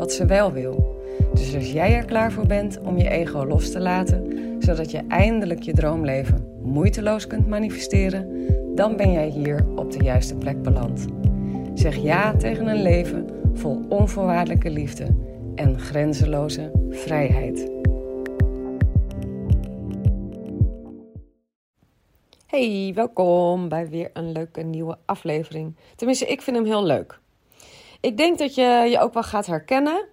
wat ze wel wil. Dus als jij er klaar voor bent om je ego los te laten, zodat je eindelijk je droomleven moeiteloos kunt manifesteren, dan ben jij hier op de juiste plek beland. Zeg ja tegen een leven vol onvoorwaardelijke liefde en grenzeloze vrijheid. Hey, welkom bij weer een leuke nieuwe aflevering. Tenminste, ik vind hem heel leuk. Ik denk dat je je ook wel gaat herkennen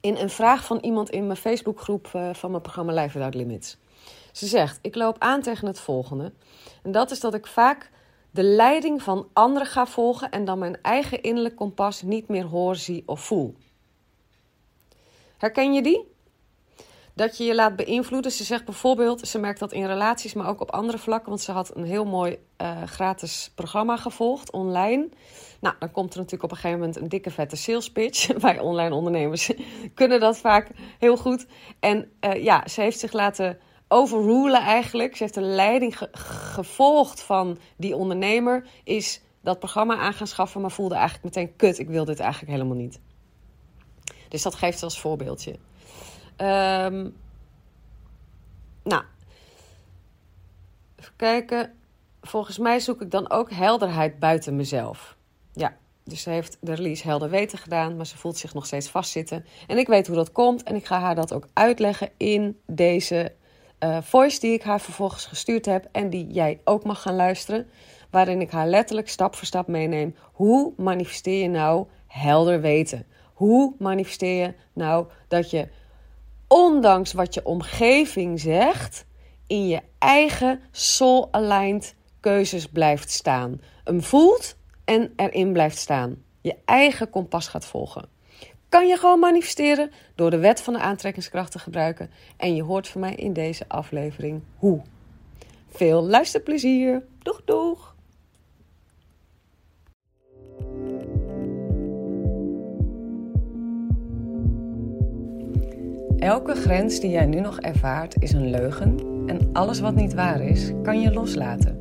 in een vraag van iemand in mijn Facebookgroep eh, van mijn programma Life Without Limits. Ze zegt: Ik loop aan tegen het volgende. En dat is dat ik vaak de leiding van anderen ga volgen en dan mijn eigen innerlijk kompas niet meer hoor, zie of voel. Herken je die? Dat je je laat beïnvloeden. Ze zegt bijvoorbeeld, ze merkt dat in relaties, maar ook op andere vlakken. Want ze had een heel mooi uh, gratis programma gevolgd online. Nou, dan komt er natuurlijk op een gegeven moment een dikke vette sales pitch. Wij online ondernemers kunnen dat vaak heel goed. En uh, ja, ze heeft zich laten overrulen eigenlijk. Ze heeft de leiding ge gevolgd van die ondernemer. Is dat programma aan gaan schaffen, maar voelde eigenlijk meteen kut. Ik wil dit eigenlijk helemaal niet. Dus dat geeft als voorbeeldje. Um, nou, even kijken. Volgens mij zoek ik dan ook helderheid buiten mezelf. Dus ze heeft de release helder weten gedaan, maar ze voelt zich nog steeds vastzitten. En ik weet hoe dat komt en ik ga haar dat ook uitleggen in deze uh, voice die ik haar vervolgens gestuurd heb en die jij ook mag gaan luisteren. Waarin ik haar letterlijk stap voor stap meeneem. Hoe manifesteer je nou helder weten? Hoe manifesteer je nou dat je, ondanks wat je omgeving zegt, in je eigen soul-aligned keuzes blijft staan? Hem voelt en erin blijft staan. Je eigen kompas gaat volgen. Kan je gewoon manifesteren door de wet van de aantrekkingskracht te gebruiken. En je hoort van mij in deze aflevering hoe. Veel luisterplezier. Doeg doeg! Elke grens die jij nu nog ervaart is een leugen en alles wat niet waar is, kan je loslaten.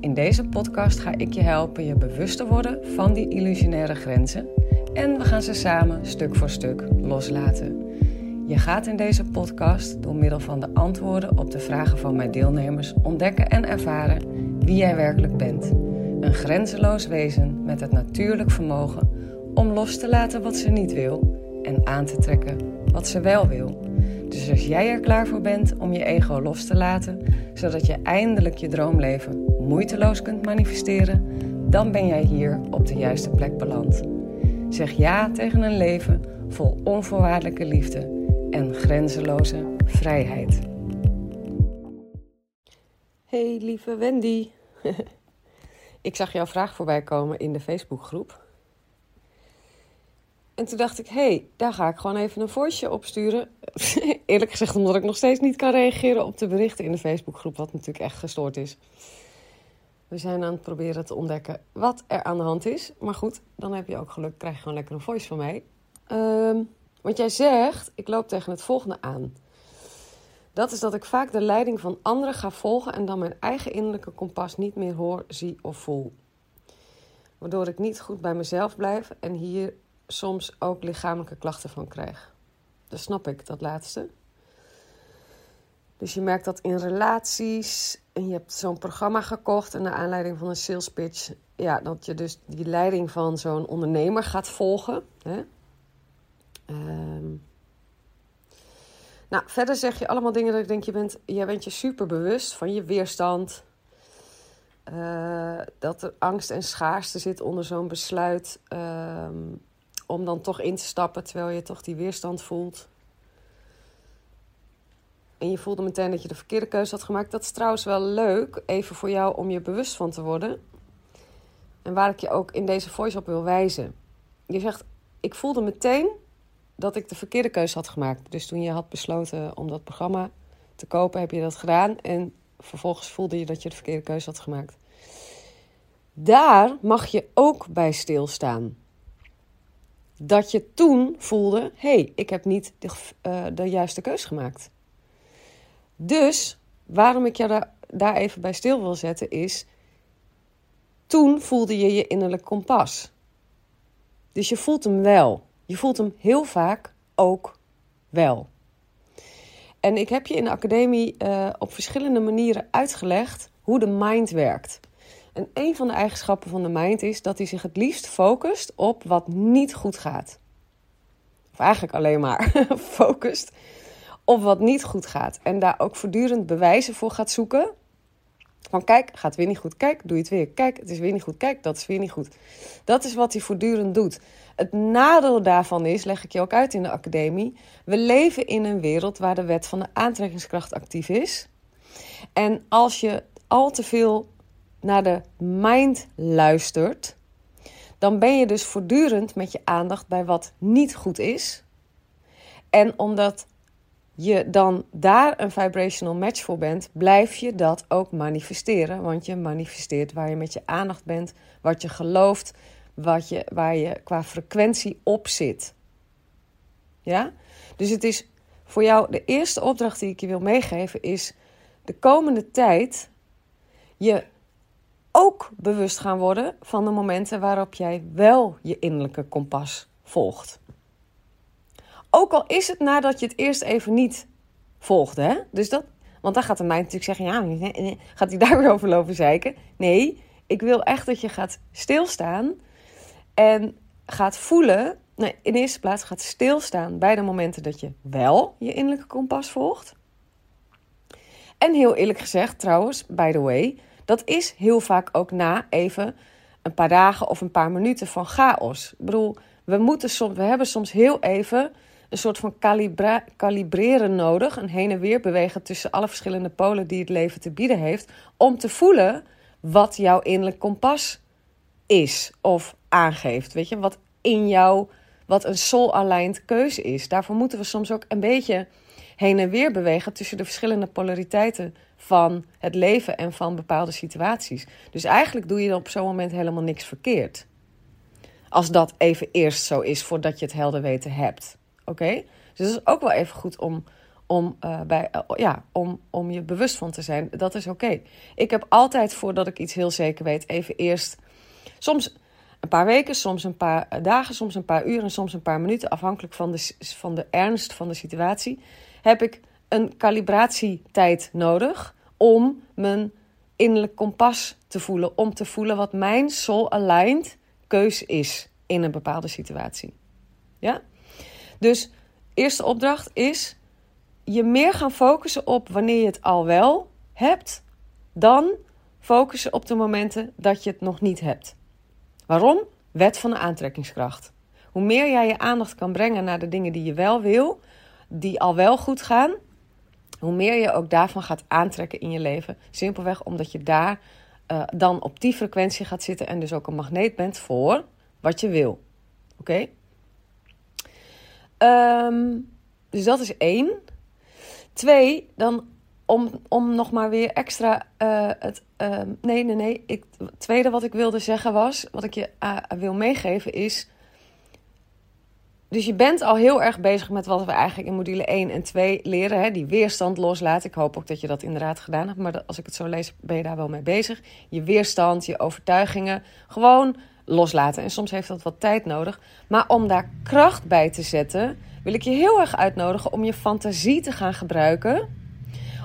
In deze podcast ga ik je helpen je bewust te worden van die illusionaire grenzen en we gaan ze samen stuk voor stuk loslaten. Je gaat in deze podcast door middel van de antwoorden op de vragen van mijn deelnemers ontdekken en ervaren wie jij werkelijk bent. Een grenzeloos wezen met het natuurlijk vermogen om los te laten wat ze niet wil en aan te trekken wat ze wel wil. Dus als jij er klaar voor bent om je ego los te laten, zodat je eindelijk je droomleven moeiteloos kunt manifesteren, dan ben jij hier op de juiste plek beland. Zeg ja tegen een leven vol onvoorwaardelijke liefde en grenzeloze vrijheid. Hey lieve Wendy. ik zag jouw vraag voorbij komen in de Facebookgroep. En toen dacht ik, hé, hey, daar ga ik gewoon even een voiceje opsturen. Eerlijk gezegd, omdat ik nog steeds niet kan reageren op de berichten in de Facebookgroep, wat natuurlijk echt gestoord is. We zijn aan het proberen te ontdekken wat er aan de hand is. Maar goed, dan heb je ook geluk, krijg je gewoon lekker een voice van mij. Um, want jij zegt, ik loop tegen het volgende aan. Dat is dat ik vaak de leiding van anderen ga volgen en dan mijn eigen innerlijke kompas niet meer hoor, zie of voel. Waardoor ik niet goed bij mezelf blijf en hier soms ook lichamelijke klachten van krijg. Dat snap ik, dat laatste. Dus je merkt dat in relaties en je hebt zo'n programma gekocht en naar aanleiding van een sales pitch, ja, dat je dus die leiding van zo'n ondernemer gaat volgen. Hè? Um, nou, verder zeg je allemaal dingen dat ik denk, je bent, jij bent je super bewust van je weerstand. Uh, dat er angst en schaarste zit onder zo'n besluit um, om dan toch in te stappen terwijl je toch die weerstand voelt. En je voelde meteen dat je de verkeerde keuze had gemaakt. Dat is trouwens wel leuk, even voor jou om je bewust van te worden. En waar ik je ook in deze voice op wil wijzen. Je zegt, ik voelde meteen dat ik de verkeerde keuze had gemaakt. Dus toen je had besloten om dat programma te kopen, heb je dat gedaan. En vervolgens voelde je dat je de verkeerde keuze had gemaakt. Daar mag je ook bij stilstaan. Dat je toen voelde: hey, ik heb niet de, uh, de juiste keuze gemaakt. Dus waarom ik je daar, daar even bij stil wil zetten is. Toen voelde je je innerlijk kompas. Dus je voelt hem wel. Je voelt hem heel vaak ook wel. En ik heb je in de academie uh, op verschillende manieren uitgelegd hoe de mind werkt. En een van de eigenschappen van de mind is dat hij zich het liefst focust op wat niet goed gaat. Of eigenlijk alleen maar focust op wat niet goed gaat. En daar ook voortdurend bewijzen voor gaat zoeken. Van kijk, gaat weer niet goed. Kijk, doe je het weer. Kijk, het is weer niet goed. Kijk, dat is weer niet goed. Dat is wat hij voortdurend doet. Het nadeel daarvan is, leg ik je ook uit in de academie, we leven in een wereld waar de wet van de aantrekkingskracht actief is. En als je al te veel naar de mind luistert, dan ben je dus voortdurend met je aandacht bij wat niet goed is. En omdat je dan daar een vibrational match voor bent, blijf je dat ook manifesteren. Want je manifesteert waar je met je aandacht bent, wat je gelooft, wat je, waar je qua frequentie op zit. Ja? Dus het is voor jou de eerste opdracht die ik je wil meegeven is de komende tijd je ook bewust gaan worden van de momenten waarop jij wel je innerlijke kompas volgt. Ook al is het nadat je het eerst even niet volgde. Hè? Dus dat, want dan gaat de mij natuurlijk zeggen: ja, gaat hij daar weer over lopen zeiken? Nee, ik wil echt dat je gaat stilstaan en gaat voelen. Nee, in eerste plaats gaat stilstaan bij de momenten dat je wel je innerlijke kompas volgt. En heel eerlijk gezegd, trouwens, by the way, dat is heel vaak ook na even een paar dagen of een paar minuten van chaos. Ik bedoel, we, moeten soms, we hebben soms heel even een soort van kalibreren nodig. Een heen en weer bewegen tussen alle verschillende polen die het leven te bieden heeft. Om te voelen wat jouw innerlijk kompas is of aangeeft. Weet je, wat in jou, wat een soul-aligned keuze is. Daarvoor moeten we soms ook een beetje heen en weer bewegen tussen de verschillende polariteiten van het leven en van bepaalde situaties. Dus eigenlijk doe je op zo'n moment helemaal niks verkeerd. Als dat even eerst zo is voordat je het helder weten hebt. Oké? Dus dat is ook wel even goed om, om, uh, bij, uh, ja, om, om je bewust van te zijn. Dat is oké. Ik heb altijd voordat ik iets heel zeker weet, even eerst. Soms een paar weken, soms een paar eh, dagen, soms een paar uren, soms een paar minuten, afhankelijk van de, van de ernst van de situatie, heb ik een calibratietijd nodig om mijn innerlijk kompas te voelen. Om te voelen wat mijn soul-aligned keus is in een bepaalde situatie. Ja? Dus eerste opdracht is je meer gaan focussen op wanneer je het al wel hebt, dan focussen op de momenten dat je het nog niet hebt. Waarom? Wet van de aantrekkingskracht. Hoe meer jij je aandacht kan brengen naar de dingen die je wel wil, die al wel goed gaan, hoe meer je ook daarvan gaat aantrekken in je leven. Simpelweg omdat je daar uh, dan op die frequentie gaat zitten en dus ook een magneet bent voor wat je wil. Oké? Um, dus dat is één. Twee, dan om, om nog maar weer extra uh, het. Uh, nee, nee, nee. Ik, het tweede wat ik wilde zeggen was, wat ik je uh, wil meegeven is. Dus je bent al heel erg bezig met wat we eigenlijk in module 1 en 2 leren. Hè? Die weerstand loslaten. Ik hoop ook dat je dat inderdaad gedaan hebt. Maar als ik het zo lees, ben je daar wel mee bezig. Je weerstand, je overtuigingen. Gewoon loslaten. En soms heeft dat wat tijd nodig. Maar om daar kracht bij te zetten, wil ik je heel erg uitnodigen om je fantasie te gaan gebruiken.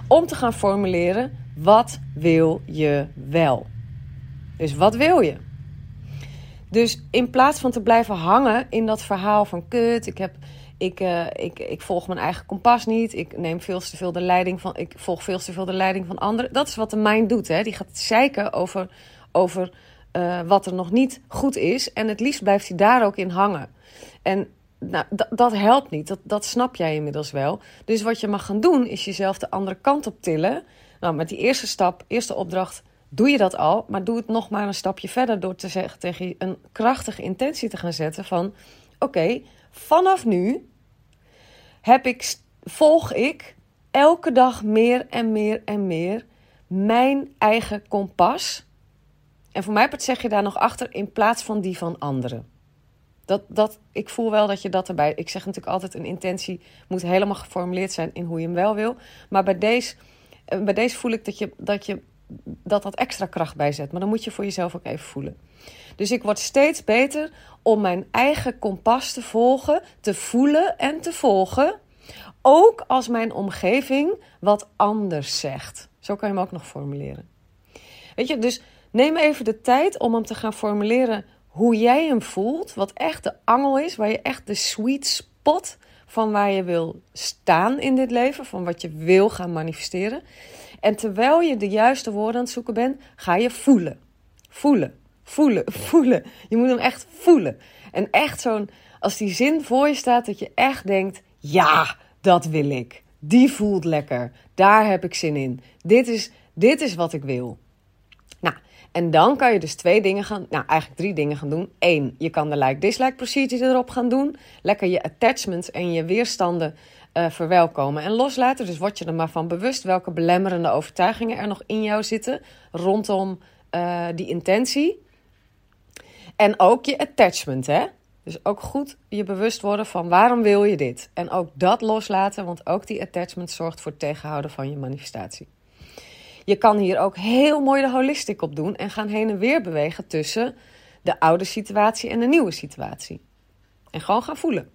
Om te gaan formuleren: wat wil je wel? Dus wat wil je? Dus in plaats van te blijven hangen in dat verhaal van kut, ik, heb, ik, uh, ik, ik volg mijn eigen kompas niet, ik neem veel te veel de leiding van, ik volg veel te veel de leiding van anderen. Dat is wat de mind doet. Hè? Die gaat zeiken over, over uh, wat er nog niet goed is. En het liefst blijft hij daar ook in hangen. En nou, dat helpt niet. Dat, dat snap jij inmiddels wel. Dus wat je mag gaan doen, is jezelf de andere kant op tillen. Nou, met die eerste stap, eerste opdracht, doe je dat al. Maar doe het nog maar een stapje verder door te zeggen tegen je een krachtige intentie te gaan zetten van... Oké, vanaf nu heb ik, volg ik elke dag meer en meer en meer mijn eigen kompas. En voor mij zeg je daar nog achter in plaats van die van anderen. Dat, dat, ik voel wel dat je dat erbij. Ik zeg natuurlijk altijd: een intentie moet helemaal geformuleerd zijn in hoe je hem wel wil. Maar bij deze, eh, bij deze voel ik dat je, dat je dat dat extra kracht bijzet. Maar dan moet je voor jezelf ook even voelen. Dus ik word steeds beter om mijn eigen kompas te volgen, te voelen en te volgen. Ook als mijn omgeving wat anders zegt. Zo kan je hem ook nog formuleren. Weet je, dus neem even de tijd om hem te gaan formuleren hoe jij hem voelt. Wat echt de angel is, waar je echt de sweet spot van waar je wil staan in dit leven, van wat je wil gaan manifesteren. En terwijl je de juiste woorden aan het zoeken bent, ga je voelen. Voelen, voelen, voelen. Je moet hem echt voelen. En echt zo'n, als die zin voor je staat, dat je echt denkt: ja, dat wil ik. Die voelt lekker. Daar heb ik zin in. Dit is, dit is wat ik wil. En dan kan je dus twee dingen gaan, nou eigenlijk drie dingen gaan doen. Eén, je kan de like-dislike procedure erop gaan doen. Lekker je attachments en je weerstanden uh, verwelkomen en loslaten. Dus word je er maar van bewust welke belemmerende overtuigingen er nog in jou zitten rondom uh, die intentie. En ook je attachment, hè? Dus ook goed je bewust worden van waarom wil je dit. En ook dat loslaten, want ook die attachment zorgt voor het tegenhouden van je manifestatie. Je kan hier ook heel mooi de holistic op doen en gaan heen en weer bewegen tussen de oude situatie en de nieuwe situatie. En gewoon gaan voelen.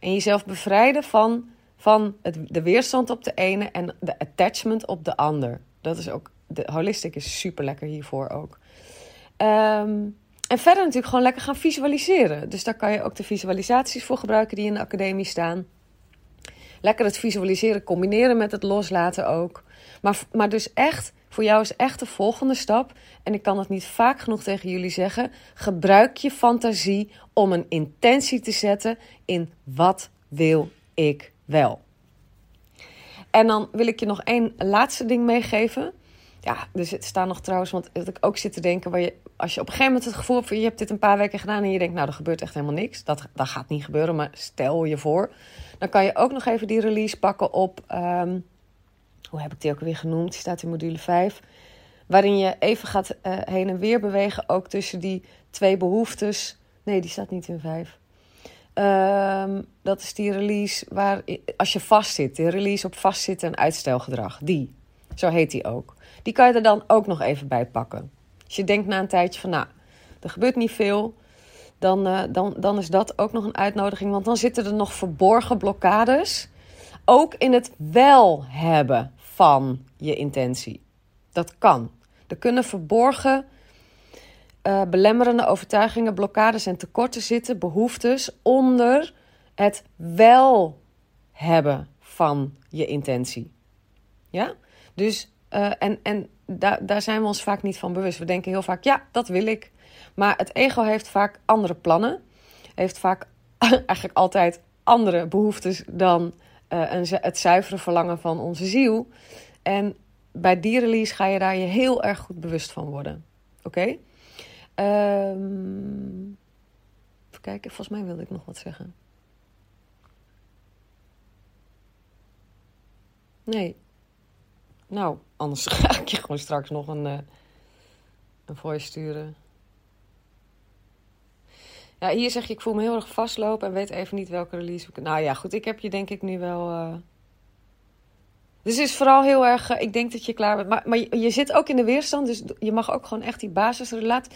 En jezelf bevrijden van van het, de weerstand op de ene en de attachment op de ander. Dat is ook, de holistic is super lekker hiervoor ook. Ehm, en verder natuurlijk gewoon lekker gaan visualiseren. Dus daar kan je ook de visualisaties voor gebruiken die in de academie staan. Lekker het visualiseren combineren met het loslaten ook. Maar, maar dus echt, voor jou is echt de volgende stap. En ik kan het niet vaak genoeg tegen jullie zeggen. Gebruik je fantasie om een intentie te zetten in wat wil ik wel. En dan wil ik je nog één laatste ding meegeven. Ja, er staan nog trouwens, want dat ik ook zit te denken, waar je, als je op een gegeven moment het gevoel hebt, je hebt dit een paar weken gedaan en je denkt, nou, er gebeurt echt helemaal niks. Dat, dat gaat niet gebeuren, maar stel je voor. Dan kan je ook nog even die release pakken op, ehm, hoe heb ik die ook weer genoemd? Die staat in module 5. Waarin je even gaat uh, heen en weer bewegen, ook tussen die twee behoeftes. Nee, die staat niet in 5. Ehm, dat is die release waar, als je vastzit, de release op vastzitten en uitstelgedrag. Die, zo heet die ook. Die kan je er dan ook nog even bij pakken. Als je denkt na een tijdje van, nou, er gebeurt niet veel, dan, uh, dan, dan is dat ook nog een uitnodiging. Want dan zitten er nog verborgen blokkades, ook in het wel hebben van je intentie. Dat kan. Er kunnen verborgen uh, belemmerende overtuigingen, blokkades en tekorten zitten, behoeftes onder het wel hebben van je intentie. Ja? Dus, uh, en, en daar zijn we ons vaak niet van bewust. We denken heel vaak, ja, dat wil ik. Maar het ego heeft vaak andere plannen. Heeft vaak eigenlijk altijd andere behoeftes dan een, het zuivere verlangen van onze ziel. En bij die release ga je daar je heel erg goed bewust van worden. Oké? Um, even kijken, volgens mij wilde ik nog wat zeggen. Nee. Nou, anders ga ik je gewoon straks nog een, uh, een voice sturen. Ja, hier zeg je, ik voel me heel erg vastlopen en weet even niet welke release. Nou ja, goed, ik heb je denk ik nu wel... Uh... Dus is vooral heel erg, uh, ik denk dat je klaar bent. Maar, maar je, zit ook in de weerstand, dus je mag ook gewoon echt die basisrelatie.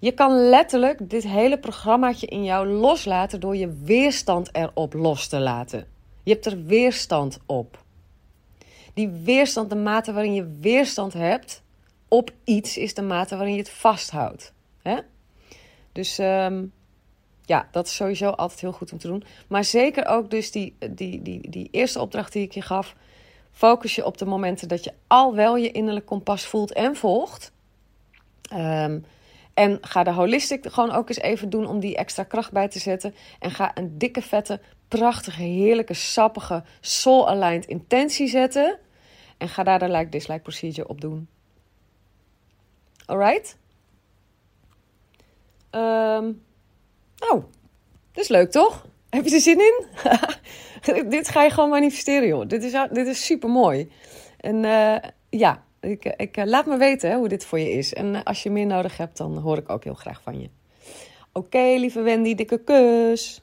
Je kan letterlijk dit hele programmaatje in jou loslaten door je weerstand erop los te laten. Je hebt er weerstand op. Die weerstand, de mate waarin je weerstand hebt op iets, is de mate waarin je het vasthoudt. Dus um, ja, dat is sowieso altijd heel goed om te doen. Maar zeker ook dus die, die, die, die eerste opdracht die ik je gaf. Focus je op de momenten dat je al wel je innerlijk kompas voelt en volgt. Um, en ga de holistic gewoon ook eens even doen om die extra kracht bij te zetten. En ga een dikke, vette, prachtige, heerlijke, sappige, soul-aligned intentie zetten. En ga daar de like-dislike procedure op doen. Alright? Um, nou, dat is leuk toch? Heb je er zin in? dit ga je gewoon manifesteren, joh. Dit is, dit is super mooi. En uh, ja, ik, ik, laat me weten hoe dit voor je is. En als je meer nodig hebt, dan hoor ik ook heel graag van je. Oké, lieve Wendy, dikke kus.